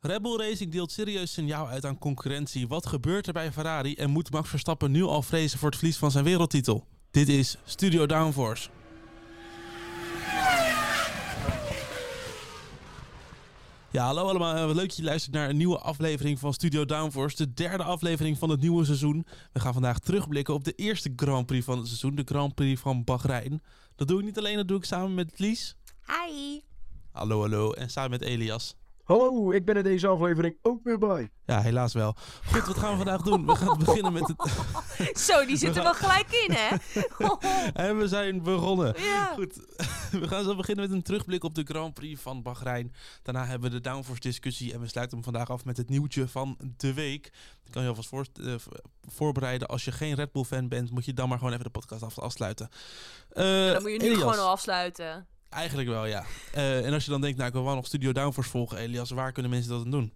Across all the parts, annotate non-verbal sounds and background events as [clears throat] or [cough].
Red Bull Racing deelt serieus signaal uit aan concurrentie. Wat gebeurt er bij Ferrari en moet Max Verstappen nu al vrezen voor het verlies van zijn wereldtitel? Dit is Studio Downforce. Ja, hallo allemaal. Eh, leuk dat je luistert naar een nieuwe aflevering van Studio Downforce. De derde aflevering van het nieuwe seizoen. We gaan vandaag terugblikken op de eerste Grand Prix van het seizoen. De Grand Prix van Bahrein. Dat doe ik niet alleen, dat doe ik samen met Lies. Hi. Hallo, hallo. En samen met Elias. Hallo, ik ben er deze aflevering ook weer bij. Ja, helaas wel. Goed, wat gaan we vandaag doen? We gaan beginnen met het... [laughs] Zo, die zit er wel gelijk in, hè? [laughs] En we zijn begonnen. ja. Goed, [laughs] we gaan zo beginnen met een terugblik op de Grand Prix van Bahrein. Daarna hebben we de downforce discussie en we sluiten hem vandaag af met het nieuwtje van de week. Ik kan je alvast voor, eh, voorbereiden. Als je geen Red Bull fan bent, moet je dan maar gewoon even de podcast af, afsluiten. Eh, Dan moet je nu Elias, gewoon al afsluiten. Eigenlijk wel, ja. Eh, en als je dan denkt, nou ik wil wel nog Studio Downforce volgen, Elias, waar kunnen mensen dat dan doen?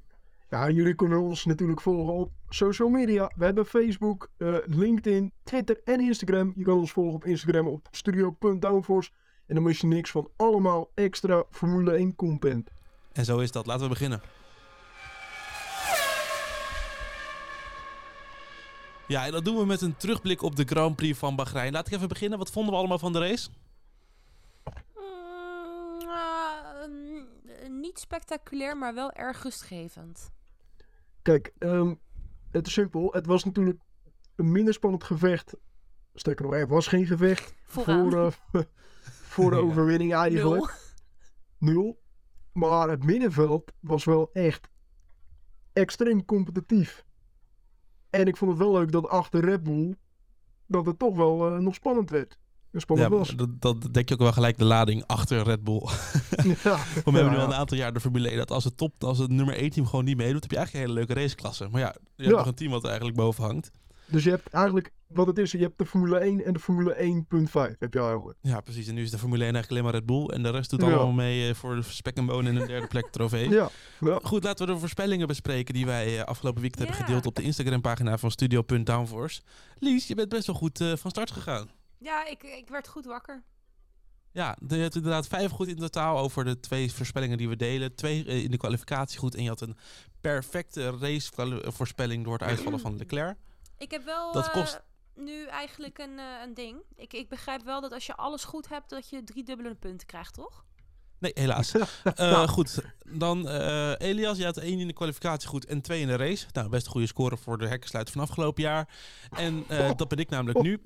Ja, jullie kunnen ons natuurlijk volgen op social media. We hebben Facebook, eh, LinkedIn, Twitter en Instagram. Je kan ons volgen op Instagram op studio.downforce. En dan mis je niks van allemaal extra Formule 1 content. En zo is dat. Laten we beginnen. Ja, en dat doen we met een terugblik op de Grand Prix van Bahrein. Laat ik even beginnen. Wat vonden we allemaal van de race? Mm, eh, mm, niet spectaculair, maar wel erg rustgevend. Kijk, ehm, het is simpel. Het was natuurlijk een minder spannend gevecht. Sterker nog, er was geen gevecht Vooraan. voor, [laughs] voor de overwinning eigenlijk. Nul. Nul. Maar het middenveld was wel echt extreem competitief. En ik vond het wel leuk dat achter Red Bull dat het toch wel eh, nog spannend werd. Spannend Ja, was. dat, dat denk je ook wel gelijk de lading achter Red Bull. [laughs] ja. We hebben nu al een aantal jaar de Formule 1 dat als het top, als het nummer 1 team gewoon niet meedoet, heb je eigenlijk een hele leuke raceklasse. Maar ja, je hebt nog een team wat er eigenlijk boven hangt. Dus je hebt eigenlijk, wat het is, je hebt de Formule 1 en de Formule 1.5 heb je eigenlijk. Ja, precies. En nu is de Formule 1 eigenlijk alleen maar Red Bull. En de rest doet Ja. allemaal mee eh, voor de spek en bonen en een derde plek trofee. Ja. ja. Goed, laten we de voorspellingen bespreken die wij eh, afgelopen weekend hebben gedeeld op de Instagram-pagina van Studio.downforce. Lies, je bent best wel goed eh, van start gegaan. Ja, ik, ik werd goed wakker. Ja, je hebt inderdaad vijf goed in totaal over de twee voorspellingen die we delen. Twee eh, in de kwalificatie goed en je had een perfecte racevoorspelling door het uitvallen van Leclerc. Ik heb wel Dat eh, kost- nu eigenlijk een, eh, een ding. Ik, ik begrijp wel dat als je alles goed hebt, dat je drie dubbele punten krijgt, toch? Nee, helaas. [laughs] Eh, Goed, dan eh, Elias, je had één in de kwalificatie goed en twee in de race. Nou, best een goede score voor de hekkensluiter van afgelopen jaar. En eh, dat ben ik namelijk nu. [laughs]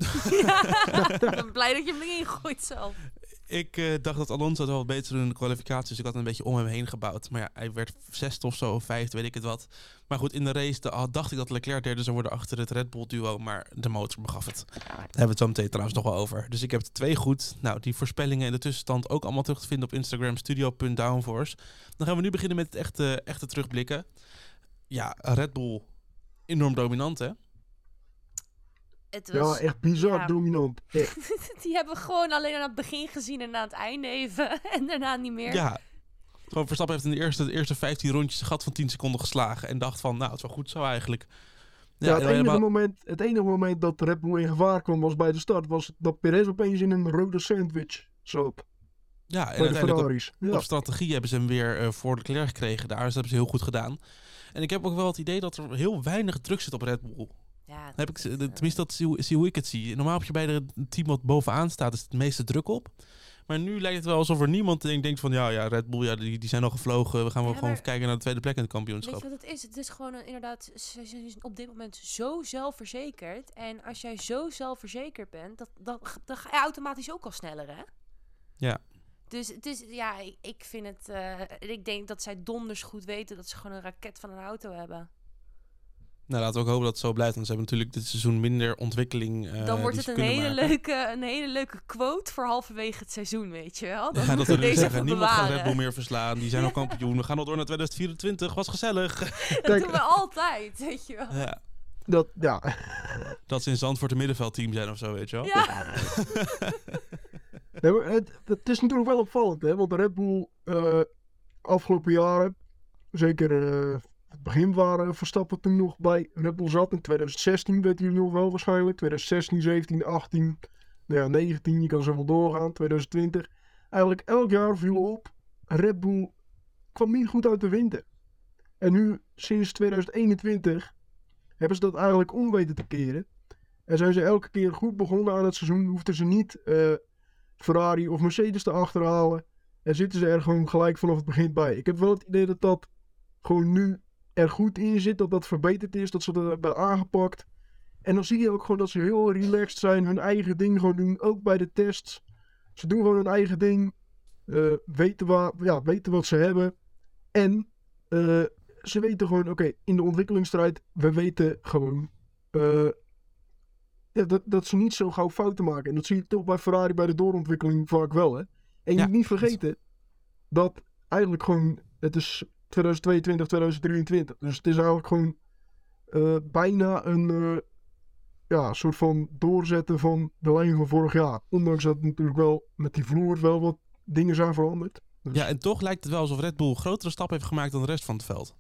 [laughs] ik ben blij dat je hem erin gooit zelf. Ik eh, dacht dat Alonso het wel beter doen in de kwalificatie, dus ik had een beetje om hem heen gebouwd. Maar ja, hij werd zesde of zo, vijfde, weet ik het wat. Maar goed, in de race dacht ik dat Leclerc derde zou worden achter het Red Bull duo, maar de motor begaf het. Daar hebben we het zo meteen trouwens nog wel over. Dus ik heb twee goed. Nou, die voorspellingen in de tussenstand ook allemaal terug te vinden op Instagram, studio.downforce. Dan gaan we nu beginnen met het echte, echte terugblikken. Ja, Red Bull, enorm dominant hè? Het ja, echt bizar ja. [laughs] dominant. Echt. Die hebben we gewoon alleen aan het begin gezien en aan het einde even. [laughs] En daarna niet meer. Ja. Gewoon Verstappen heeft in de eerste, de eerste 15 rondjes een gat van 10 seconden geslagen. En dacht van, nou, het is wel goed zo eigenlijk. Ja, het, en enige helemaal- moment, het enige moment dat Red Bull in gevaar kwam was bij de start. Was dat Perez opeens in een rode sandwich zat. ja, en Bij de uiteindelijk op, Ferraris. Ja. op strategie hebben ze hem weer eh, voor de Leclerc gekregen. Daar dus dat hebben ze heel goed gedaan. En ik heb ook wel het idee dat er heel weinig druk zit op Red Bull. Heb ik, de- tenminste, dat zie, zie hoe ik het zie. Normaal heb je bij de team wat bovenaan staat, is het meeste druk op. Maar nu lijkt het wel alsof er niemand denkt van, ja, ja Red Bull, ja, die, die zijn al gevlogen. We gaan wel Ja, gewoon kijken naar de tweede plek in het Weet kampioenschap. je wat het is? Het is gewoon een, inderdaad, ze zijn op dit moment zo zelfverzekerd. En als jij zo zelfverzekerd bent, dat, dat, dan ga je automatisch ook al sneller, hè? Ja. Dus het is, ja, ik, ik vind het, eh, ik denk dat zij donders goed weten dat ze gewoon een raket van een auto hebben. Nou, laten we ook hopen dat het zo blijft. Want ze hebben natuurlijk dit seizoen minder ontwikkeling. eh, Dan wordt het een hele, maken. leuke, een hele leuke quote voor halverwege het seizoen, weet je wel? Dan Ja, dat we nu zeggen, niemand gaat. Red Bull meer verslaan. Die zijn al [laughs] kampioen. We gaan al door naar 2024. Was gezellig. [laughs] Dat Kijk. doen we altijd, weet je wel. Ja, Dat, ja. dat ze in Zandvoort een middenveldteam zijn of zo, weet je wel. Ja, [laughs] Nee, maar het, het is natuurlijk wel opvallend, hè? Want Red Bull eh, afgelopen jaren, zeker eh, begin waar eh, Verstappen toen nog bij Red Bull zat. In 2016 weet jullie nog wel waarschijnlijk. 2016, 17, 18, nou ja, 19, je kan zo wel doorgaan. 2020. Eigenlijk elk jaar viel op, Red Bull kwam niet goed uit de winter. En nu, sinds 2021, hebben ze dat eigenlijk om weten te keren. En zijn ze elke keer goed begonnen aan het seizoen. Hoefden ze niet eh, Ferrari of Mercedes te achterhalen. En zitten ze er gewoon gelijk vanaf het begin bij. Ik heb wel het idee dat dat gewoon nu er goed in zit. Dat dat verbeterd is. Dat ze dat hebben aangepakt. En dan zie je ook gewoon dat ze heel relaxed zijn. Hun eigen ding gewoon doen. Ook bij de tests. Ze doen gewoon hun eigen ding. eh, weten, waar, ja, weten wat ze hebben. En eh, ze weten gewoon, oké, in de ontwikkelingsstrijd, we weten gewoon eh, ja, dat, dat ze niet zo gauw fouten maken. En dat zie je toch bij Ferrari bij de doorontwikkeling vaak wel, hè. En je Ja. moet niet vergeten dat eigenlijk gewoon, het is 2022, 2023. Dus het is eigenlijk gewoon eh, bijna een eh, ja, soort van doorzetten van de lijn van vorig jaar. Ondanks dat natuurlijk wel met die vloer wel wat dingen zijn veranderd. Dus- Ja, en toch lijkt het wel alsof Red Bull grotere stappen heeft gemaakt dan de rest van het veld.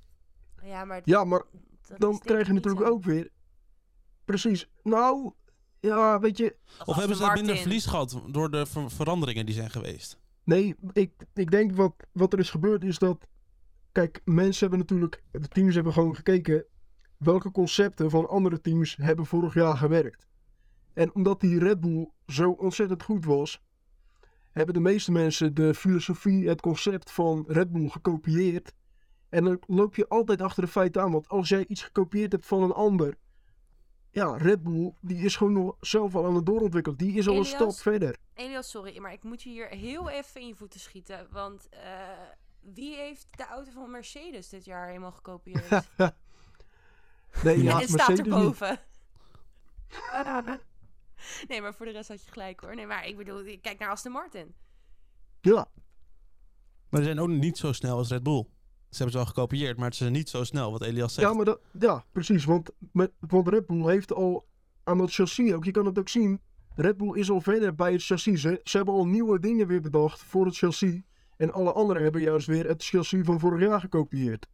Ja, maar Ja, maar dan krijg je natuurlijk ook weer. Precies. Nou, ja, weet je. Of hebben ze minder verlies gehad door de ver- veranderingen die zijn geweest? Nee, ik, ik denk wat, wat er is gebeurd is dat. Kijk, mensen hebben natuurlijk. De teams hebben gewoon gekeken. welke concepten van andere teams hebben vorig jaar gewerkt. En omdat die Red Bull zo ontzettend goed was. hebben de meeste mensen de filosofie, het concept van Red Bull gekopieerd. En dan loop je altijd achter de feiten aan. Want als jij iets gekopieerd hebt van een ander. Ja, Red Bull, die is gewoon nog zelf al aan het doorontwikkelen. Die is al een stap verder. Elias, sorry, maar ik moet je hier heel even in je voeten schieten. Want eh, wie heeft de auto van Mercedes dit jaar helemaal gekopieerd? [laughs] Nee, ja, het staat Mercedes niet. erboven. nee, maar voor de rest had je gelijk hoor. Nee, maar ik bedoel, ik kijk naar Aston Martin. Ja, Maar ze zijn ook niet zo snel als Red Bull. Ze hebben ze wel gekopieerd, maar ze zijn niet zo snel, wat Elias zegt. Ja, maar dat, ja, precies. Want, met, want Red Bull heeft al aan dat chassis ook, je kan het ook zien. Red Bull is al verder bij het chassis. Ze, ze hebben al nieuwe dingen weer bedacht voor het chassis. En alle anderen hebben juist weer het chassis van vorig jaar gekopieerd.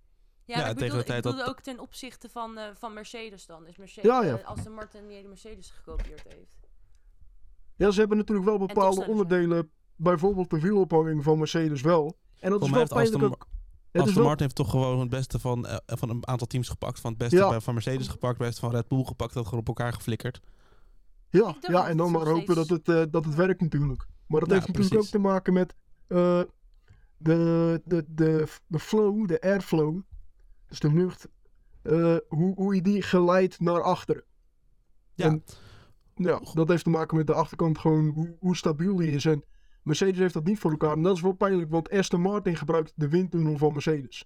Ja, Ja, ik tegen bedoel, de tijd ik bedoelde dat- ook ten opzichte van, eh, van Mercedes dan. Is Mercedes, Ja, ja. eh, Aston Martin die hele Mercedes gekopieerd heeft. Ja, ze hebben natuurlijk wel bepaalde onderdelen. Bijvoorbeeld de wielophanging van Mercedes wel. En dat Volgens is wel heeft pijnlijk Aston, ook. Het Aston wel, Martin heeft toch gewoon het beste van, eh, van een aantal teams gepakt. Van het beste Ja. van Mercedes gepakt, het beste van Red Bull gepakt. Dat gewoon op elkaar geflikkerd. ja, ja, en dan maar hopen dat het, eh, dat het werkt natuurlijk. Maar dat Ja, heeft natuurlijk precies. ook te maken met eh, de, de, de, de flow, de airflow. Dus de lucht. eh, hoe, hoe je die geleidt naar achteren. Ja. En- Ja, dat heeft te maken met de achterkant gewoon hoe, hoe stabiel die is. En Mercedes heeft dat niet voor elkaar. En dat is wel pijnlijk, want Aston Martin gebruikt de windtunnel van Mercedes.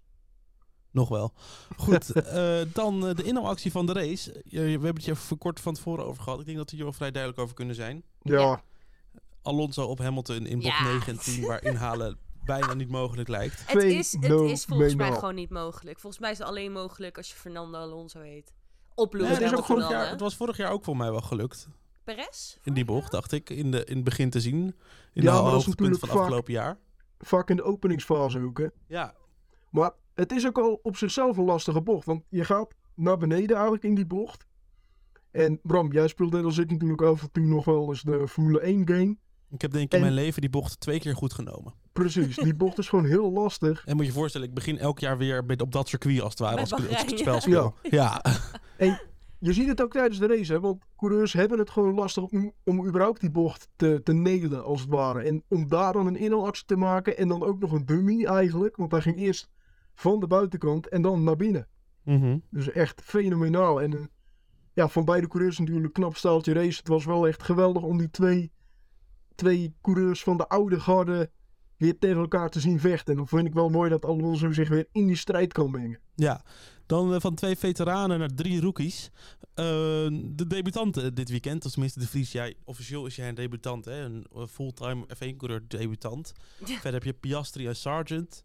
Nog wel. Goed, [laughs] eh, dan eh, de inhaalactie van de race. We hebben het je even kort van tevoren over gehad. Ik denk dat we hier wel vrij duidelijk over kunnen zijn. Ja, Ja. Alonso op Hamilton in bocht Ja. 9 en 10, waar inhalen bijna niet mogelijk lijkt. Het is, het is volgens mij gewoon niet mogelijk. Volgens mij is het alleen mogelijk als je Fernando Alonso heet. Op het, is ook Hamilton vorig dan, jaar, hè? het was vorig jaar ook voor mij wel gelukt. Perez? In die bocht, dacht ik. In, de, in het begin te zien. In Ja, de maar dat is hoogtepunt van vaak- afgelopen jaar. vaak in de openingsfase ook. Hè. Ja, Maar het is ook al op zichzelf een lastige bocht. Want je gaat naar beneden eigenlijk in die bocht. En Bram, jij speelt net als ik natuurlijk af en toe nog wel eens de Formule 1 game. ik heb denk ik in mijn leven die bocht twee keer goed genomen. Precies, die bocht is gewoon heel lastig. En moet je je voorstellen, ik begin elk jaar weer met, op dat circuit als het ware. Als ik het spel ja. speel. Ja. [laughs] Je ziet het ook tijdens de race, hè, want coureurs hebben het gewoon lastig om, om überhaupt die bocht te, te nelen, als het ware. En om daar dan een inhaalactie te maken en dan ook nog een dummy eigenlijk. Want hij ging eerst van de buitenkant en dan naar binnen. Mhm. Dus echt fenomenaal. En eh, ja, van beide coureurs natuurlijk een knap staaltje race. Het was wel echt geweldig om die twee, twee coureurs van de oude garde weer tegen elkaar te zien vechten. En dan vind ik wel mooi dat Alonso zich weer in die strijd kan mengen. Ja, dan eh, van twee veteranen naar drie rookies. Eh, de debutanten dit weekend, of tenminste de Vries. Jij, officieel is jij een debutant, hè? een eh, fulltime F1-coureur debutant. [laughs] Ja. Verder heb je Piastri en Sargent.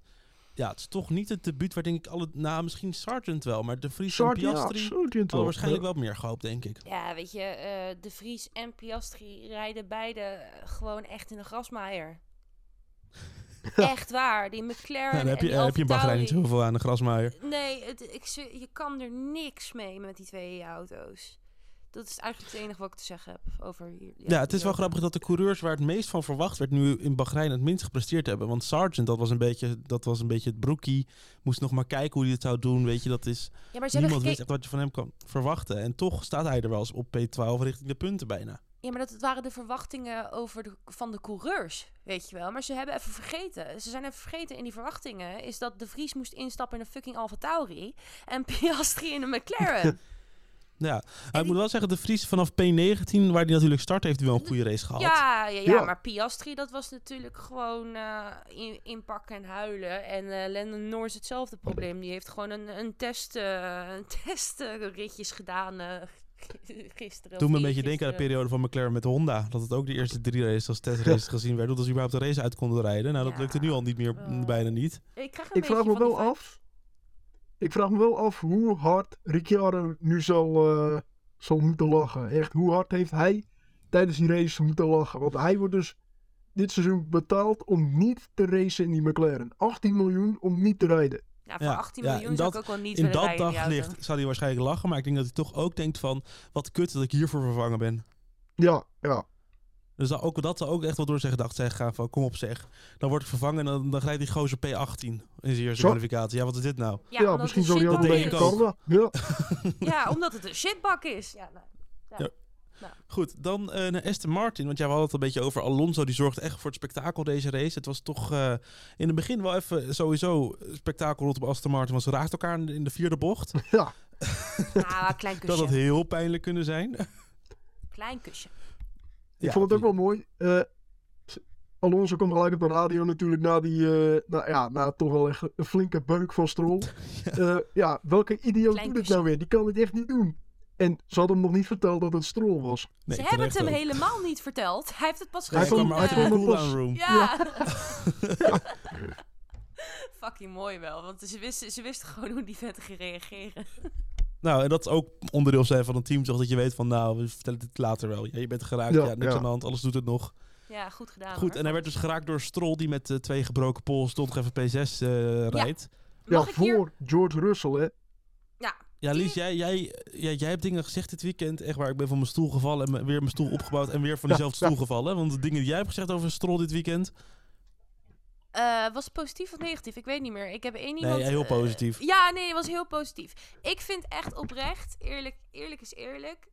Ja, het is toch niet het debuut waar denk ik alle... Nou, misschien Sargent wel, maar de Vries en Sargent, ja, Piastri wel. waarschijnlijk wel meer gehoopt, denk ik. Ja, weet je, eh, De Vries en Piastri rijden beide eh, gewoon echt in de grasmaaier. Echt waar. Die McLaren Ja, dan heb en je, die eh, heb je in Bahrein niet zoveel aan de grasmaaier. Nee, het, ik, je kan er niks mee met die twee auto's. Dat is eigenlijk het enige wat ik te zeggen heb over hier. Ja, het is wel grappig dat de coureurs waar het meest van verwacht werd, nu in Bahrein het minst gepresteerd hebben. Want Sargent, dat was een beetje, dat was een beetje het broekie. Moest nog maar kijken hoe hij het zou doen. Weet je, dat is. Ja, maar Niemand wist echt wat je van hem kan verwachten. En toch staat hij er wel eens op P12 richting de punten bijna. Ja, maar dat waren de verwachtingen over de, van de coureurs, weet je wel. Maar ze hebben even vergeten. Ze zijn even vergeten in die verwachtingen. Is dat de Vries moest instappen in een fucking Alfa Tauri. En [laughs] Piastri in een McLaren. [laughs] Ja, ik die- moet wel zeggen, de Vries vanaf P19, waar hij natuurlijk start, heeft hij wel een goede race gehad. ja, ja, ja, Ja. maar Piastri, dat was natuurlijk gewoon eh, in, inpakken en huilen. En eh Lennon Norris hetzelfde probleem. Die heeft gewoon een, een test, eh, [laughs] een testritjes gedaan eh, gisteren. Toen of me een beetje denken aan de periode van McLaren met Honda. Dat het ook de eerste drie races als testraces gezien werden. Dat ze überhaupt de race uit konden rijden. Nou, dat Ja. lukte nu al niet meer, bijna niet. Ik, krijg een Ik vraag me wel af. Ik vraag me wel af hoe hard Ricciardo nu zal, eh, zal moeten lachen. Echt, hoe hard heeft hij tijdens die race moeten lachen? Want hij wordt dus dit seizoen betaald om niet te racen in die McLaren. 18 miljoen om niet te rijden. Ja, voor Ja, 18 ja, miljoen in zou dat- ik ook wel niet In willen dat daglicht zou hij waarschijnlijk lachen. Maar ik denk dat hij toch ook denkt van... Wat kut dat ik hiervoor vervangen ben. Ja, ja. Dus dat, ook, dat zou ook echt wel door zijn gedacht zijn gaan van... Kom op zeg. Dan word ik vervangen en dan, dan rijdt die gozer P18 in zijn eerste kwalificatie. Ja, wat is dit nou? Ja, het misschien zal hij ook Dat een beetje karren. Ja. Ja, omdat het een shitbak is. Ja, nou, Goed, dan eh, naar Aston Martin. Want ja, we hadden het een beetje over Alonso. Die zorgde echt voor het spektakel deze race. Het was toch eh, in het begin wel even sowieso spektakel rondom Aston Martin. Want ze raakten elkaar in de- vierde bocht. [laughs] ja. nou, klein Dat had kusje. heel pijnlijk kunnen zijn. Klein kusje. Ik Ja, vond het ook wel mooi. Eh, Alonso kwam gelijk op de radio natuurlijk na die, eh, nou ja, na toch wel echt een flinke beuk van Stroll. [laughs] ja. ja, welke idioot doet het kusje. nou weer? Die kan het echt niet doen. En ze hadden hem nog niet verteld dat het Stroll was. Nee, Ze hebben het hem ook. helemaal niet verteld. Hij heeft het pas Hij Hij gezien. kwam kwam- uit de cooldown room. Ja. [laughs] Fucking mooi wel, want ze wisten, ze wisten gewoon hoe die vent ging reageren. [laughs] Nou, en dat is ook onderdeel zijn van een team. Zodat je weet van, nou, we vertellen dit later wel. Ja, je bent geraakt, ja, Ja, niks ja. aan de hand, alles doet het nog. Ja, goed gedaan. Goed, hoor. en hij werd dus geraakt door Stroll, die met eh, twee gebroken pols toch even P6 eh, rijdt. Ja, hier... voor George Russell, hè. Ja, Lies, jij, jij, jij, jij hebt dingen gezegd dit weekend. Echt waar, ik ben van mijn stoel gevallen en weer mijn stoel opgebouwd en weer van ja. stoel gevallen. Want de dingen die jij hebt gezegd over Stroll dit weekend. Eh, was het positief of negatief? Ik weet niet meer. Ik heb één iemand... Nee, heel eh, positief. ja, nee, het was heel positief. Ik vind echt oprecht, eerlijk, eerlijk is eerlijk.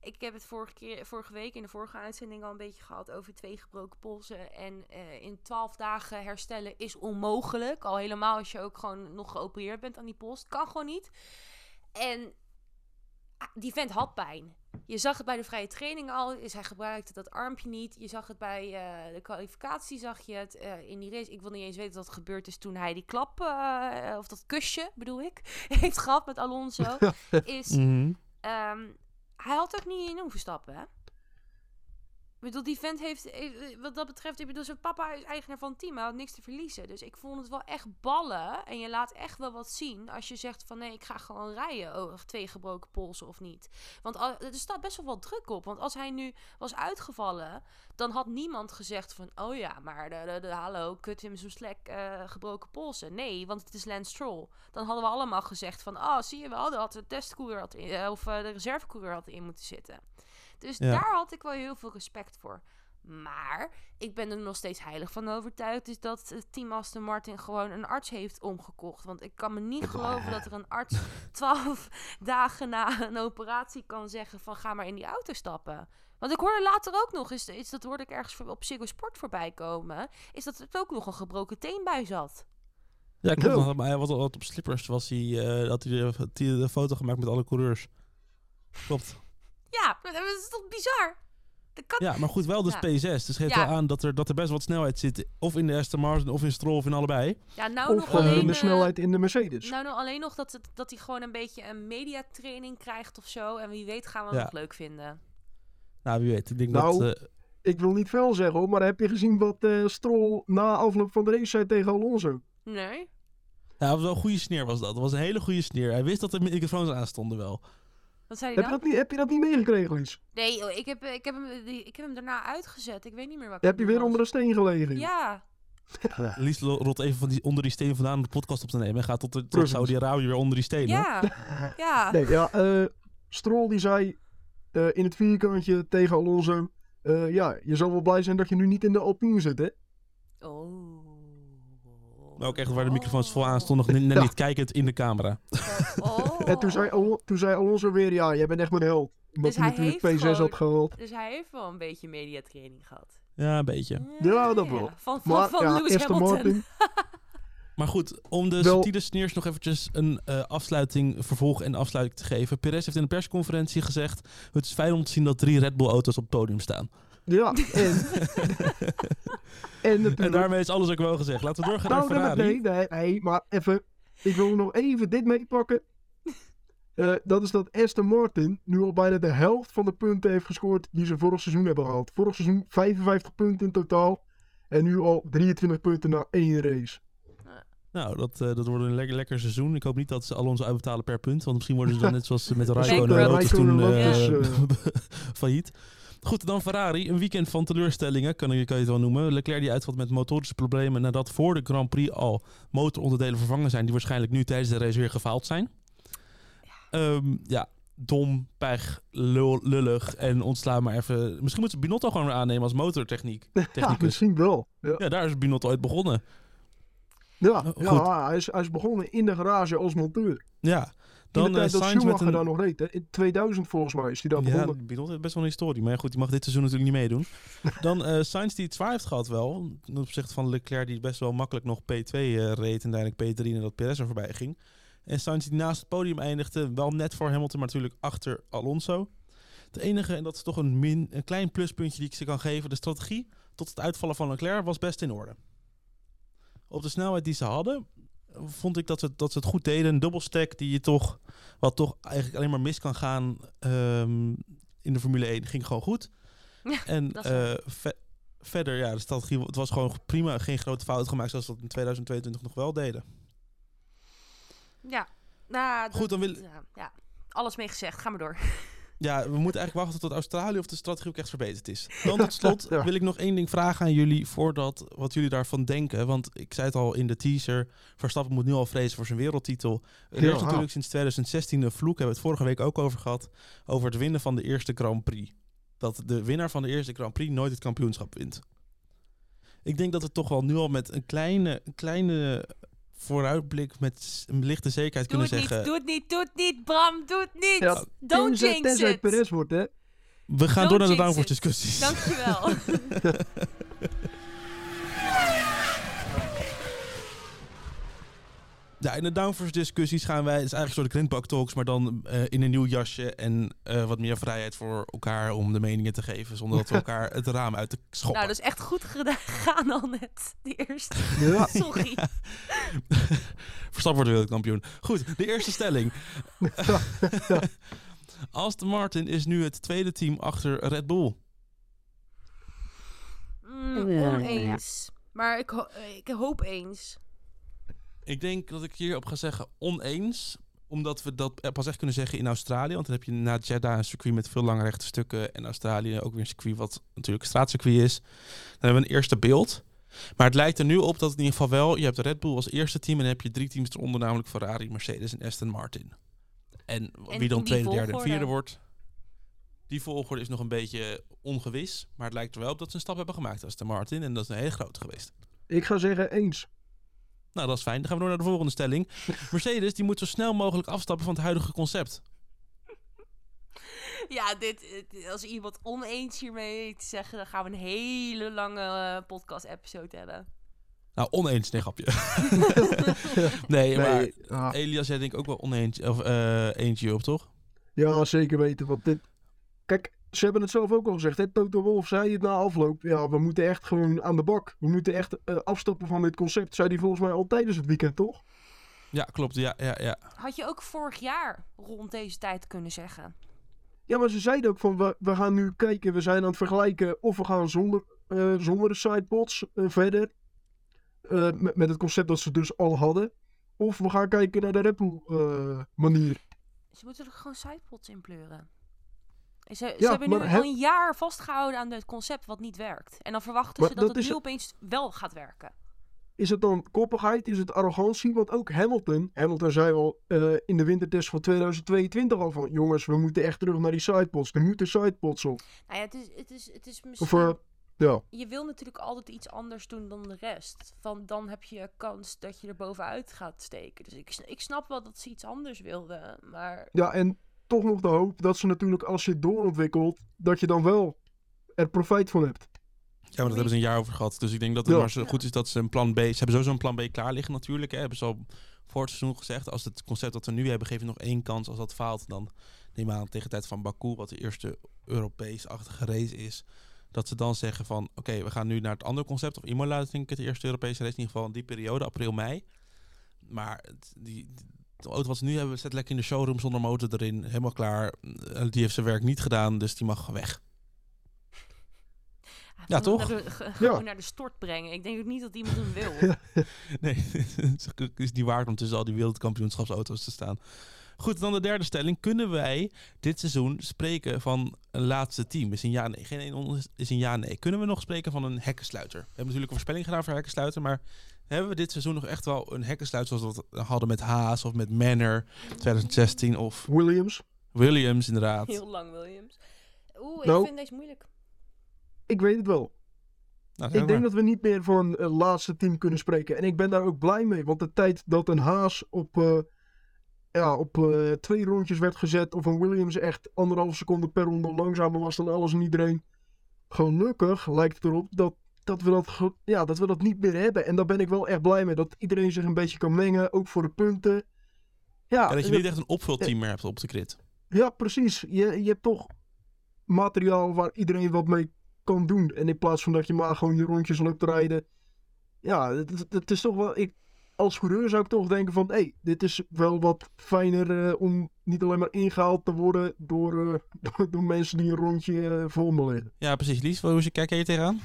Ik heb het vorige, keer, vorige week in de vorige uitzending al een beetje gehad over twee gebroken polsen. En eh, in twaalf dagen herstellen is onmogelijk. Al helemaal als je ook gewoon nog geopereerd bent aan die pols. Kan gewoon niet. En ah, die vent had pijn. Je zag het bij de vrije training al. Is hij gebruikte dat armpje niet. Je zag het bij eh, de kwalificatie. Zag je het eh, in die race. Ik wil niet eens weten dat het gebeurd is toen hij die klap. eh, of dat kusje bedoel ik. [laughs] heeft gehad met Alonso. [laughs] is. Mhm. ehm, hij had ook niet in hoeven stappen, hè? Ik bedoel, die vent heeft, eh, wat dat betreft, ik bedoel, zijn papa is eigenaar van het team, hij had niks te verliezen. Dus ik vond het wel echt ballen. En je laat echt wel wat zien als je zegt van nee, ik ga gewoon rijden over twee gebroken polsen of niet. Want er staat best wel wat druk op. Want als hij nu was uitgevallen, dan had niemand gezegd van oh ja, maar de, de, de hallo, kut hem zo slek eh, gebroken polsen. Nee, want het is Lance Stroll. Dan hadden we allemaal gezegd van oh, zie je wel, dat de testcoureur in, eh, of de reservecoureur had in moeten zitten. Dus Ja. daar had ik wel heel veel respect voor. Maar ik ben er nog steeds heilig van overtuigd. Dus dat het team Aston Martin gewoon een arts heeft omgekocht. Want ik kan me niet geloven dat er een arts [laughs] twaalf dagen na een operatie kan zeggen van ga maar in die auto stappen. Want ik hoorde later ook nog, is, is dat hoorde ik ergens op Ziggo Sport voorbij komen, is dat er ook nog een gebroken teen bij zat. Ja, klopt. Oh. nog, Maar hij was al op slippers. Was hij, eh, had hij de, had hij de foto gemaakt met alle coureurs. Klopt. Ja, dat is toch bizar? Dat kan Ja, maar goed, wel dus Ja. P6. Dus geeft Ja. wel aan dat er, dat er best wat snelheid zit. Of in de Aston Martin, of in Stroll, of in allebei. Ja, nou nog Of eh, alleen... de eh, snelheid in de Mercedes. Nou, nou alleen nog dat, het, dat hij gewoon een beetje een mediatraining krijgt of zo. En wie weet gaan we hem Ja. nog leuk vinden. Nou, wie weet. Ik denk Nou, dat... eh, Ik wil niet veel zeggen hoor, maar heb je gezien wat eh Stroll na afloop van de race zei tegen Alonso? Nee? ja, dat was wel een goede sneer was dat. Dat was een hele goede sneer. Hij wist dat de microfoons aanstonden wel. Wat zei Heb je, dat niet, heb je dat niet meegekregen, Lies? Nee, joh, ik heb, ik, heb hem, ik heb hem daarna uitgezet. Ik weet niet meer wat ik Heb je weer onder een steen gelegen? was. Ja. Lies rolt even van die, onder die steen vandaan om de podcast op te nemen. En gaat tot, de- tot. Saudi-Arabië weer onder die steen. hoor. Ja. [laughs] [laughs] Ja. Nee, ja, eh Stroll die zei eh, in het vierkantje tegen Alonso. Eh, ja, je zal wel blij zijn dat je nu niet in de Alpine zit, hè? Oh. Ook echt waar de microfoons vol aan stonden, nog net Ja. niet kijkend in de camera. Oh. En toen zei, Al- toen zei Alonso weer, ja, jij bent echt mijn held. Omdat Dus hij natuurlijk heeft P6 had gewoon- gehaald. Dus hij heeft wel een beetje mediatraining gehad. Ja, een beetje. Ja, dat wel. Van, van, Maar van ja, Lewis Hamilton. [laughs] Maar goed, om de Wel- subtiele sneers nog eventjes een eh, afsluiting, vervolg en afsluiting te geven. Perez heeft in de persconferentie gezegd, het is fijn om te zien dat drie Red Bull auto's op het podium staan. Ja, [laughs] en, en daarmee is alles ook wel gezegd. Laten we doorgaan Nou, naar Ferrari. nee, nee, nee, maar even. Ik wil nog even dit meepakken. Eh, dat is dat Aston Martin nu al bijna de helft van de punten heeft gescoord die ze vorig seizoen hebben gehaald. Vorig seizoen 55 punten in totaal. En nu al 23 punten na één race. Nou, dat, eh, dat wordt een lekker, lekker seizoen. Ik hoop niet dat ze Alonso uitbetalen per punt. Want misschien worden ze dan [laughs] net zoals met de Lotus toen Lotus, [laughs] failliet. Goed, dan Ferrari. Een weekend van teleurstellingen, kan je, kan je het wel noemen. Leclerc die uitvalt met motorische problemen nadat voor de Grand Prix al motoronderdelen vervangen zijn die waarschijnlijk nu tijdens de race weer gefaald zijn. Ehm, ja, dom, pech, lul- lullig en ontslaan maar even. Misschien moeten ze Binotto gewoon weer aannemen als motortechniek. [laughs] Ja, misschien wel. Ja, Ja, daar is Binotto ooit begonnen. ja, Goed. ja hij, is, hij is begonnen in de garage als monteur. Ja, Dan eh dat Schumacher een... daar nog reed. Hè. In 2000 volgens mij is hij daar Ja, begonnen. Heeft best wel een historie. Maar ja, goed, die mag dit seizoen natuurlijk niet meedoen. [laughs] Dan eh Sainz die het zwaar heeft gehad wel. Ten opzichte van Leclerc die best wel makkelijk nog P2 eh, reed. En uiteindelijk P3 en dat Perez er voorbij ging. En Sainz die naast het podium eindigde. Wel net voor Hamilton, maar natuurlijk achter Alonso. Het enige, en dat is toch een, min, een klein pluspuntje die ik ze kan geven. De strategie tot het uitvallen van Leclerc was best in orde. Op de snelheid die ze hadden, vond ik dat ze, dat ze het goed deden. Een dubbelstack die je toch, wat toch eigenlijk alleen maar mis kan gaan ehm, in de Formule 1, ging gewoon goed. Ja, en eh, ve- verder, ja, de strategie, het was gewoon prima. Geen grote fout gemaakt zoals we dat in 2022 nog wel deden. Ja. Nou, Goed, dan wil- ja, ja. Alles mee gezegd. Ga maar door. [laughs] Ja, we moeten eigenlijk wachten tot Australië of de strategie ook echt verbeterd is. Dan tot [laughs] slot Ja. wil ik nog één ding vragen aan jullie voordat wat jullie daarvan denken. Want ik zei het al in de teaser, Verstappen moet nu al vrezen voor zijn wereldtitel. Er is natuurlijk sinds 2016 een vloek, hebben we het vorige week ook over gehad, over het winnen van de eerste Grand Prix. Dat de winnaar van de eerste Grand Prix nooit het kampioenschap wint. Ik denk dat we toch wel nu al met een kleine, kleine vooruitblik met een lichte zekerheid Doe kunnen het zeggen... niet, doe het niet, doe het niet, Bram. Doe het niet. Ja, Don't tenzij, jinx tenzij it. Perez wordt, hè. We gaan Don't door naar de downforce discussies. Dankjewel. [laughs] [laughs] Ja, in de downforce discussies gaan wij, het is eigenlijk een soort grindbak talks, maar dan eh, in een nieuw jasje en eh, wat meer vrijheid voor elkaar om de meningen te geven, zonder dat we [laughs] elkaar het raam uit te schoppen. nou, dat is echt goed gedaan [laughs] gegaan al net. Die eerste. Ja. [laughs] Sorry. Verstappen wordt wereldkampioen. Goed, de eerste stelling. Aston Martin is nu het tweede team achter Red Bull. Mm, Ja. oneens. Maar ik, ho- ik hoop eens. Ik denk dat ik hierop ga zeggen oneens. Omdat we dat pas echt kunnen zeggen in Australië. Want dan heb je na Jeddah een circuit met veel lange rechte stukken. En Australië ook weer een circuit wat natuurlijk een straatcircuit is. Dan hebben we een eerste beeld. Maar het lijkt er nu op dat het in ieder geval wel... Je hebt Red Bull als eerste team en dan heb je drie teams eronder. Namelijk Ferrari, Mercedes en Aston Martin. En, En wie dan tweede, derde en vierde wordt... Die volgorde is nog een beetje ongewis. Maar het lijkt er wel op dat ze een stap hebben gemaakt. Aston Martin. En dat is een hele grote geweest. Ik ga zeggen eens. Nou, dat is fijn. Dan gaan we door naar de volgende stelling. [laughs] Mercedes die moet zo snel mogelijk afstappen van het huidige concept. Ja, dit, als iemand oneens hiermee te zeggen, dan gaan we een hele lange podcast-episode hebben. Nou, oneens, nee, grapje. [laughs] nee, maar ah, Elias, jij denk ik ook wel oneens, of eh eentje op, toch? ja, zeker weten. Want dit... Kijk, ze hebben het zelf ook al gezegd. Hè? Toto Wolf zei het na afloop. Ja, we moeten echt gewoon aan de bak. We moeten echt eh, afstappen van dit concept. Zei hij volgens mij al tijdens het weekend, toch? Ja, klopt. Ja, ja, ja. Had je ook vorig jaar rond deze tijd kunnen zeggen. Ja, maar ze zeiden ook van, we, we gaan nu kijken, we zijn aan het vergelijken of we gaan zonder, eh, zonder de sidepods eh, verder. Eh, met, met het concept dat ze dus al hadden. Of we gaan kijken naar de Red Bull eh, manier. Ze moeten er gewoon sidepods in pleuren. Ze, ze Ja, hebben nu al een jaar vastgehouden aan het concept wat niet werkt. En dan verwachten Maar ze dat, dat het nu opeens wel gaat werken. Is het dan koppigheid? Is het arrogantie? Want ook Hamilton, Hamilton zei al eh, in de wintertest van 2022 al van... Jongens, we moeten echt terug naar die sidepods. Er moeten sidepods op. Nou ja, het is, het is, het is Of, misschien... eh, ja. je wil natuurlijk altijd iets anders doen dan de rest. Van dan heb je kans dat je er bovenuit gaat steken. Dus ik, ik snap wel dat ze iets anders wilden. Maar ja, en toch nog de hoop dat ze natuurlijk als je het doorontwikkelt... dat je dan wel er profijt van hebt. Ja, maar dat hebben ze een jaar over gehad. Dus ik denk dat het Ja. maar zo goed is dat ze een plan B... Ze hebben sowieso een plan B klaar liggen natuurlijk. Hè. Hebben ze al voor het seizoen gezegd. Als het concept dat we nu hebben, geef je nog één kans. Als dat faalt, dan neem aan tegen de tijd van Baku... wat de eerste Europees-achtige race is... dat ze dan zeggen van... oké, we gaan nu naar het andere concept. Of Imola, denk ik, het eerste Europese race. In ieder geval in die periode, april, mei. Maar die, de auto wat ze nu hebben, zet lekker in de showroom zonder motor erin. Helemaal klaar. Eh, Die heeft zijn werk niet gedaan, dus die mag weg. ah, Ja, gewoon toch? Naar de, ge- gewoon Ja. naar de stort brengen. Ik denk ook niet dat iemand hem wil. [laughs] Nee, [laughs] het is niet waard om tussen al die wereldkampioenschapsauto's te staan. Goed, dan de derde stelling. Kunnen wij dit seizoen spreken van een laatste team? Is een ja, nee. Geen één onder- is een ja, nee. Kunnen we nog spreken van een hekkensluiter? We hebben natuurlijk een voorspelling gedaan voor hekkensluiter, maar hebben we dit seizoen nog echt wel een hekkensluiter zoals we dat hadden met Haas of met Manor 2016 of Williams, Williams inderdaad? Heel lang, Williams. Oeh, ik Nou, vind deze moeilijk. ik weet het wel. Nou, Ik denk maar. dat we niet meer van een laatste team kunnen spreken. En ik ben daar ook blij mee. Want de tijd dat een Haas op, eh, ja, op eh, twee rondjes werd gezet. Of een Williams echt anderhalf seconde per ronde langzamer was dan alles en iedereen. Gelukkig lijkt het erop dat, dat, we dat, ja, dat we dat niet meer hebben. En daar ben ik wel echt blij mee. Dat iedereen zich een beetje kan mengen. Ook voor de punten. Ja, Ja, dat je en niet echt een opvulteam meer hebt op de crit. ja, precies. Je, je hebt toch materiaal waar iedereen wat mee kan doen. En in plaats van dat je maar gewoon je rondjes loopt te rijden. Ja, het, het- het is toch wel... Ik, als coureur zou ik toch denken van... Hé, hey, dit is wel wat fijner eh, om niet alleen maar ingehaald te worden door, eh, door, [laughs] door mensen die een rondje eh, voor me liggen. Ja, precies. Lies, hoe kijk jij tegenaan?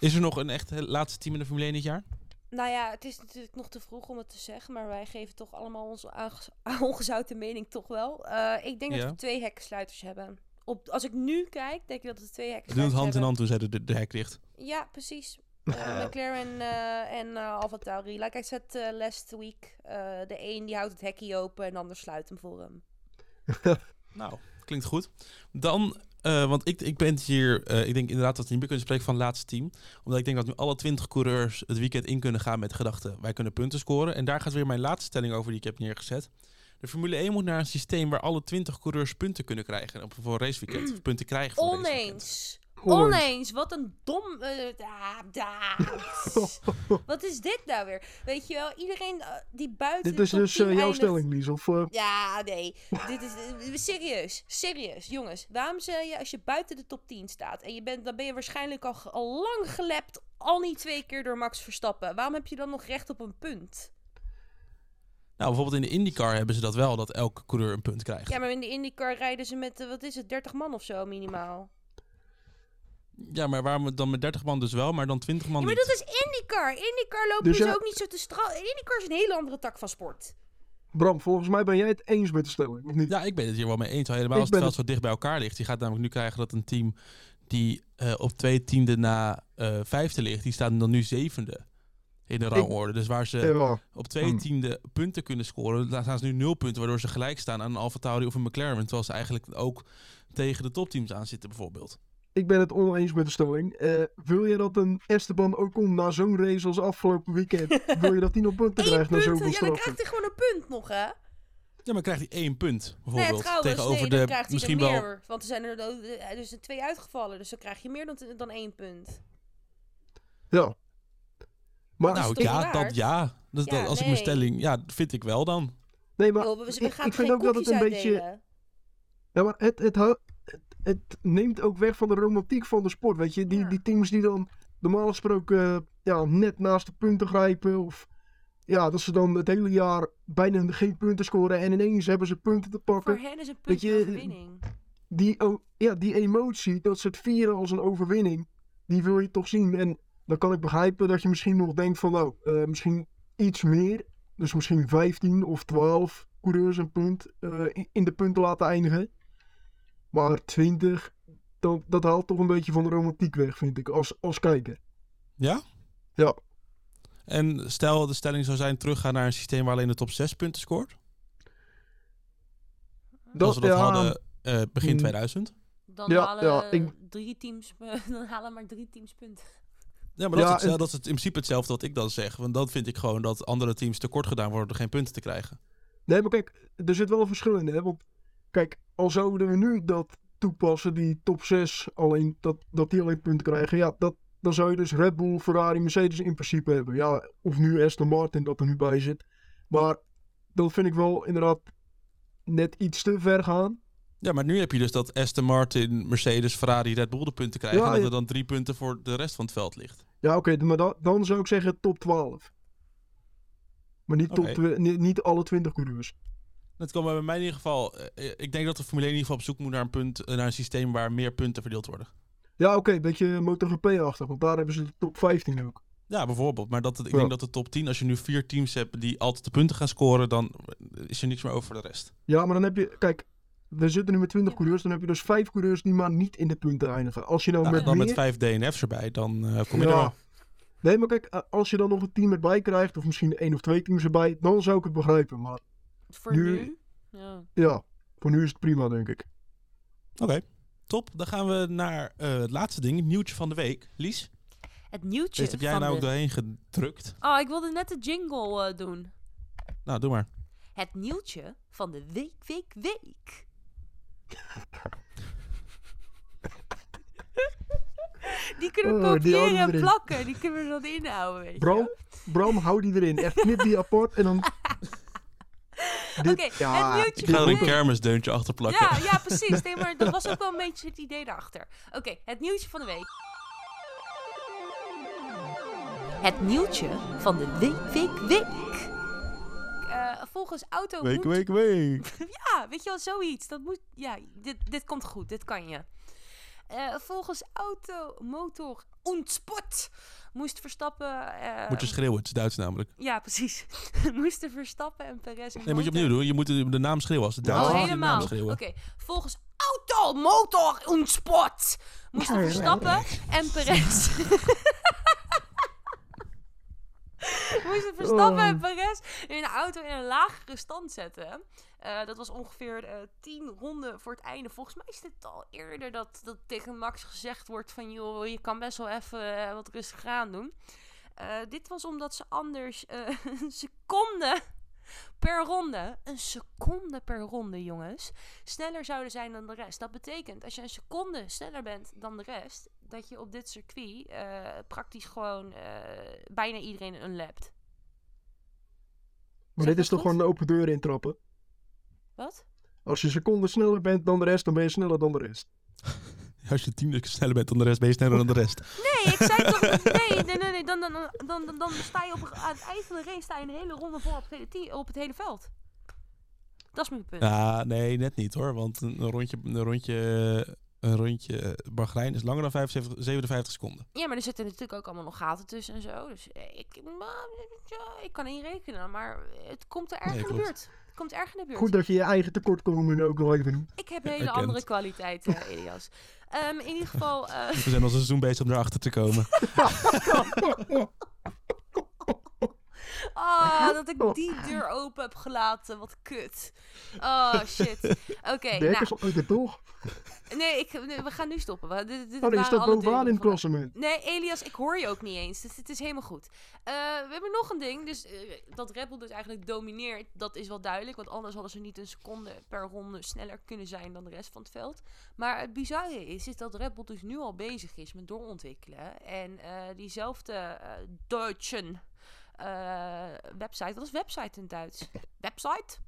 Is er nog een echt laatste team in de Formule 1 dit jaar? Nou ja, het is natuurlijk nog te vroeg om het te zeggen, maar wij geven toch allemaal onze ongezouten [laughs] mening toch wel. Eh, ik denk Ja. dat we twee hekkensluiters hebben. Op, als ik nu kijk, denk ik dat we twee We doen het hekkensluiters hand in hebben. hand toen zeiden de, de hek dicht. Ja, precies. Eh, McLaren eh, en eh Alfa Tauri. Like I said last week, de een die houdt het hekje open en de ander sluit hem voor hem. [laughs] Nou, klinkt goed. Dan, want ik, ik ben hier, ik denk inderdaad dat we niet meer kunnen spreken van het laatste team. Omdat ik denk dat nu alle 20 coureurs het weekend in kunnen gaan met de gedachte, wij kunnen punten scoren. En daar gaat weer mijn laatste stelling over die ik heb neergezet. De Formule 1 moet naar een systeem waar alle 20 coureurs punten kunnen krijgen op voor een raceweekend. [clears throat] Of punten krijgen voor. Oneens. Oneens. Oneens. Wat een dom. eh, da, da. [laughs] Wat is dit nou weer? Weet je wel, iedereen eh, die buiten. Dit de is dus 10 eh, jouw eindigt- stelling, Lies. Of, eh, Ja, nee. Dit is serieus. Serieus, jongens. Waarom zeg je als je buiten de top 10 staat en je bent, dan ben je waarschijnlijk al, al lang gelept, al niet twee keer door Max Verstappen. Waarom heb je dan nog recht op een punt? Nou, bijvoorbeeld in de IndyCar hebben ze dat wel, dat elke coureur een punt krijgt. Ja, maar in de IndyCar rijden ze met, wat is het, 30 man of zo minimaal. Ja, maar waarom dan met 30 man dus wel, maar dan 20 man Ja, maar niet? dat is IndyCar. IndyCar lopen Dus ze ja- ook niet zo te straal. IndyCar is een hele andere tak van sport. Bram, volgens mij ben jij het eens met de stelling, of niet? Ja, ik ben het hier wel mee eens. Al Helemaal Ik als het veld zo dicht bij elkaar ligt. Je gaat namelijk nu krijgen dat een team die eh, op twee tiende na eh, vijfde ligt, die staat dan nu zevende in de rangorde. Dus waar ze Ja. op twee Hmm. tiende punten kunnen scoren, daar staan ze nu nul punten, waardoor ze gelijk staan aan een Alfa Tauri of een McLaren. Terwijl ze eigenlijk ook tegen de topteams aan zitten bijvoorbeeld. Ik ben het oneens met de stelling. Eh, wil je dat een Esteban Ocon na zo'n race als afgelopen weekend... [laughs] wil je dat hij nog punten krijgt na punt. zoveel Ja, dan straffen? krijgt hij gewoon een punt nog, hè? Ja, maar krijgt hij één punt Nee, bijvoorbeeld trouwens, tegenover nee, dan de krijgt hij misschien wel. meer. Want er zijn er dus er twee uitgevallen. Dus dan krijg je meer dan, dan één punt. Ja. Maar Nou toch ja, dat ja. Dat, Ja, dat- als ik nee. mijn stelling, ja, vind ik wel dan. nee, maar Joh, we, we ik, gaan ik vind ook dat het een beetje... Ja, maar het, het, het, neemt ook weg van de romantiek van de sport. Weet je, die, Ja. die teams die dan normaal gesproken eh, ja, net naast de punten grijpen. Of ja, dat ze dan het hele jaar bijna geen punten scoren. En ineens hebben ze punten te pakken. Voor hen is een puntje je, overwinning. die, o- ja, die emotie, dat ze het vieren als een overwinning, die wil je toch zien. En dan kan ik begrijpen dat je misschien nog denkt van, nou, misschien iets meer. Dus misschien 15 of 12 coureurs een punt eh, in de punten laten eindigen. Maar 20, dat, dat haalt toch een beetje van de romantiek weg, vind ik, als, als kijker. Ja? Ja. En stel de stelling zou zijn teruggaan naar een systeem waar alleen de top 6 punten scoort. Als we dat ja, hadden eh, begin mm. 2000. Dan Ja, halen ja, ik- drie teams, [laughs] dan halen maar drie teams punten. Ja, maar dat, Ja, is hetzelfde, en- dat is het, in principe hetzelfde wat ik dan zeg. Want dan vind ik gewoon dat andere teams tekort gedaan worden door geen punten te krijgen. Nee, maar kijk, er zit wel een verschil in. Hè? Want kijk, al zouden we nu dat toepassen, die top 6, alleen, dat, dat die alleen punten krijgen. Ja, dat, dan zou je dus Red Bull, Ferrari, Mercedes in principe hebben. Ja, of nu Aston Martin dat er nu bij zit. Maar dat vind ik wel inderdaad net iets te ver gaan. Ja, maar nu heb je dus dat Aston Martin, Mercedes, Ferrari, Red Bull de punten krijgen. Ja, en dat ja. er dan drie punten voor de rest van het veld ligt. Ja, oké, maar da- dan zou ik zeggen top 12. Maar top niet, niet alle 20 coureurs. Dat kan bij mij in ieder geval. eh, ik denk dat de Formule 1 in ieder geval op zoek moet naar een, punt, eh, naar een systeem waar meer punten verdeeld worden. Ja, oké, een beetje MotoGP-achtig, want daar hebben ze de top 15 ook. Ja, bijvoorbeeld. Maar dat, het- ik Ja. denk dat de top 10, als je nu vier teams hebt die altijd de punten gaan scoren, dan is er niks meer over voor de rest. Ja, maar dan heb je, kijk, we zitten nu met 20 Ja. coureurs, dan heb je dus 5 coureurs die maar niet in de punten eindigen. Als je nou Nou, met dan meer... met vijf DNF's erbij, dan eh, kom je er Ja. wel. Nee, maar kijk, eh, als je dan nog een team erbij krijgt, of misschien één of twee teams erbij, dan zou ik het begrijpen. Maar Voor Nu- nu? Ja. ja, voor nu is het prima, denk ik. Oké, top. Dan gaan we naar eh, het laatste ding, het nieuwtje van de week. Lies, Het nieuwtje deze heb jij van nou ook de... doorheen gedrukt. Oh, ik wilde net de jingle eh, doen. Nou, doe maar. Het nieuwtje van de week, week, week. Die kunnen we Oh, die kopiëren en plakken. Die kunnen we dan inhouden, weet je Bram, wel. Bram, hou die erin. Echt knip die apart en dan... [laughs] [laughs] Oké, het nieuwtje Ik ga er een kermisdeuntje achter plakken. Ja, ja, precies. Nee, maar dat [laughs] was ook wel een beetje het idee daarachter. Oké, het nieuwtje van de week. Het nieuwtje van de week, week, week. Eh, volgens Auto Week, moet- week, week. [laughs] Ja, weet je wel, zoiets. Dat moet, ja, dit, dit komt goed, dit kan je. Eh, volgens Auto, Sport moest Verstappen... eh, Moet je schreeuwen, het is Duits namelijk. Ja, precies. [laughs] moesten Verstappen en Perez... Nee, moet je opnieuw doen. Je moet de, naam schreeuwen als het Duits Oh, de naam helemaal. Oké, volgens Auto, Motor und Sport moesten Verstappen en Perez... [laughs] moesten Verstappen en Oh. Perez in de auto in een lagere stand zetten. Eh, dat was ongeveer eh, tien ronden voor het einde. Volgens mij is dit al eerder dat, dat tegen Max gezegd wordt van... joh, je kan best wel even eh, wat rustig aan doen. Dit was omdat ze anders [laughs] een seconde per ronde, een seconde per ronde, jongens, sneller zouden zijn dan de rest. Dat betekent, als je een seconde sneller bent dan de rest, dat je op dit circuit praktisch gewoon bijna iedereen unlapt. Maar Zeg dit is toch goed? gewoon een open deur intrappen? Wat? Als je een seconde sneller bent dan de rest, dan ben je sneller dan de rest. [laughs] Als je tien keer sneller bent dan de rest, ben je sneller dan de rest. [laughs] Nee, ik zei toch... [laughs] Nee, nee, nee, nee dan, dan, dan, dan, dan sta je op, een- aan het eind van de race sta je een hele ronde voor op het hele, op het hele veld. Dat is mijn punt. Ja, nee, net niet hoor. Want een rondje, een rondje, een rondje Bahrein is langer dan 75, 57 seconden. Ja, maar er zitten natuurlijk ook allemaal nog gaten tussen en zo. Dus eh, ik, maar, ja, ik kan niet rekenen, maar het komt er erg Nee, in de buurt. Het komt erg in de buurt. Goed dat je je eigen tekortkomingen ook nog even noemt. Ik heb hele Erkend. andere kwaliteiten, Elias. Ehm, in ieder geval, eh, We zijn al een seizoen bezig om erachter te komen. [laughs] [laughs] ah, dat ik die deur open heb gelaten. Wat kut. Oh, shit. [laughs] Oké, nou, is al uit het toch? nee, ik, nee, we gaan nu stoppen. We, dit, dit Oh, staat bovenaan deuren in het klassement. Nee, Elias, ik hoor je ook niet eens. Dus het is helemaal goed. Eh, we hebben nog een ding. Dus eh, dat Red Bull dus eigenlijk domineert, dat is wel duidelijk. Want anders hadden ze niet een seconde per ronde sneller kunnen zijn dan de rest van het veld. Maar het bizarre is, is dat Red Bull dus nu al bezig is met doorontwikkelen. En eh, diezelfde eh Eh, website, wat is website in het Duits? Website?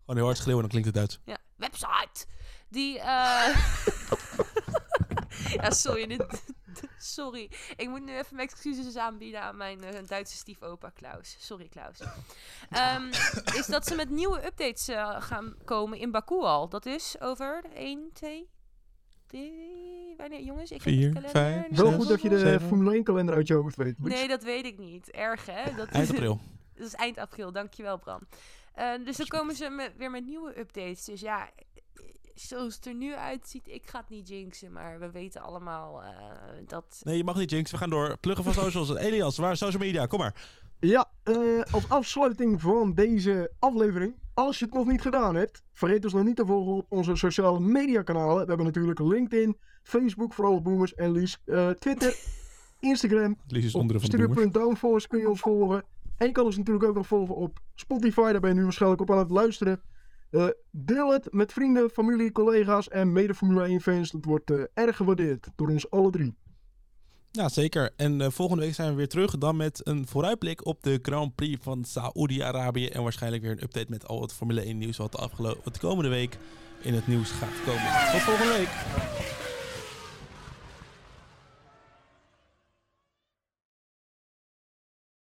Gewoon heel hard schreeuwen, dan klinkt het Duits. Ja, website. Die, eh [laughs] ja, sorry. Dit, sorry. Ik moet nu even mijn excuses aanbieden aan mijn eh, Duitse stiefopa Klaus. Sorry, Klaus. Ehm, is dat ze met nieuwe updates gaan komen in Baku al. Dat is over 1, 2, 3... Wanneer, jongens? Ik Vier, heb de kalender vijf, Wel goed dat je de. Formule 1 kalender uit je hoofd weet. Nee, dat weet ik niet. Erg, hè? Dat Eind april. [laughs] dat is eind april, dankjewel Bram. Eh, dus dan komen ze met, weer met nieuwe updates. Dus ja, zoals het er nu uitziet, ik ga het niet jinxen, maar we weten allemaal eh, dat... Nee, je mag niet jinx. We gaan door. Pluggen van [laughs] socials. Elias, waar is social media? Kom maar. Ja, eh, als afsluiting van deze aflevering. Als je het nog niet gedaan hebt, vergeet ons nog niet te volgen op onze sociale media kanalen. We hebben natuurlijk LinkedIn, Facebook voor alle boomers en Lies, eh, Twitter, [laughs] Instagram. Lies is. Studio.downforce kun je ons volgen. En je kan ons natuurlijk ook nog volgen op Spotify. Daar ben je nu waarschijnlijk op aan het luisteren. Eh, deel het met vrienden, familie, collega's en mede Formule 1 fans. Dat wordt erg gewaardeerd door ons alle drie. Ja, zeker. En eh, volgende week zijn we weer terug. Dan met een vooruitblik op de Grand Prix van Saoedi-Arabië. En waarschijnlijk weer een update met al het Formule 1 nieuws wat de, afgelopen, wat de komende week in het nieuws gaat komen. Tot volgende week.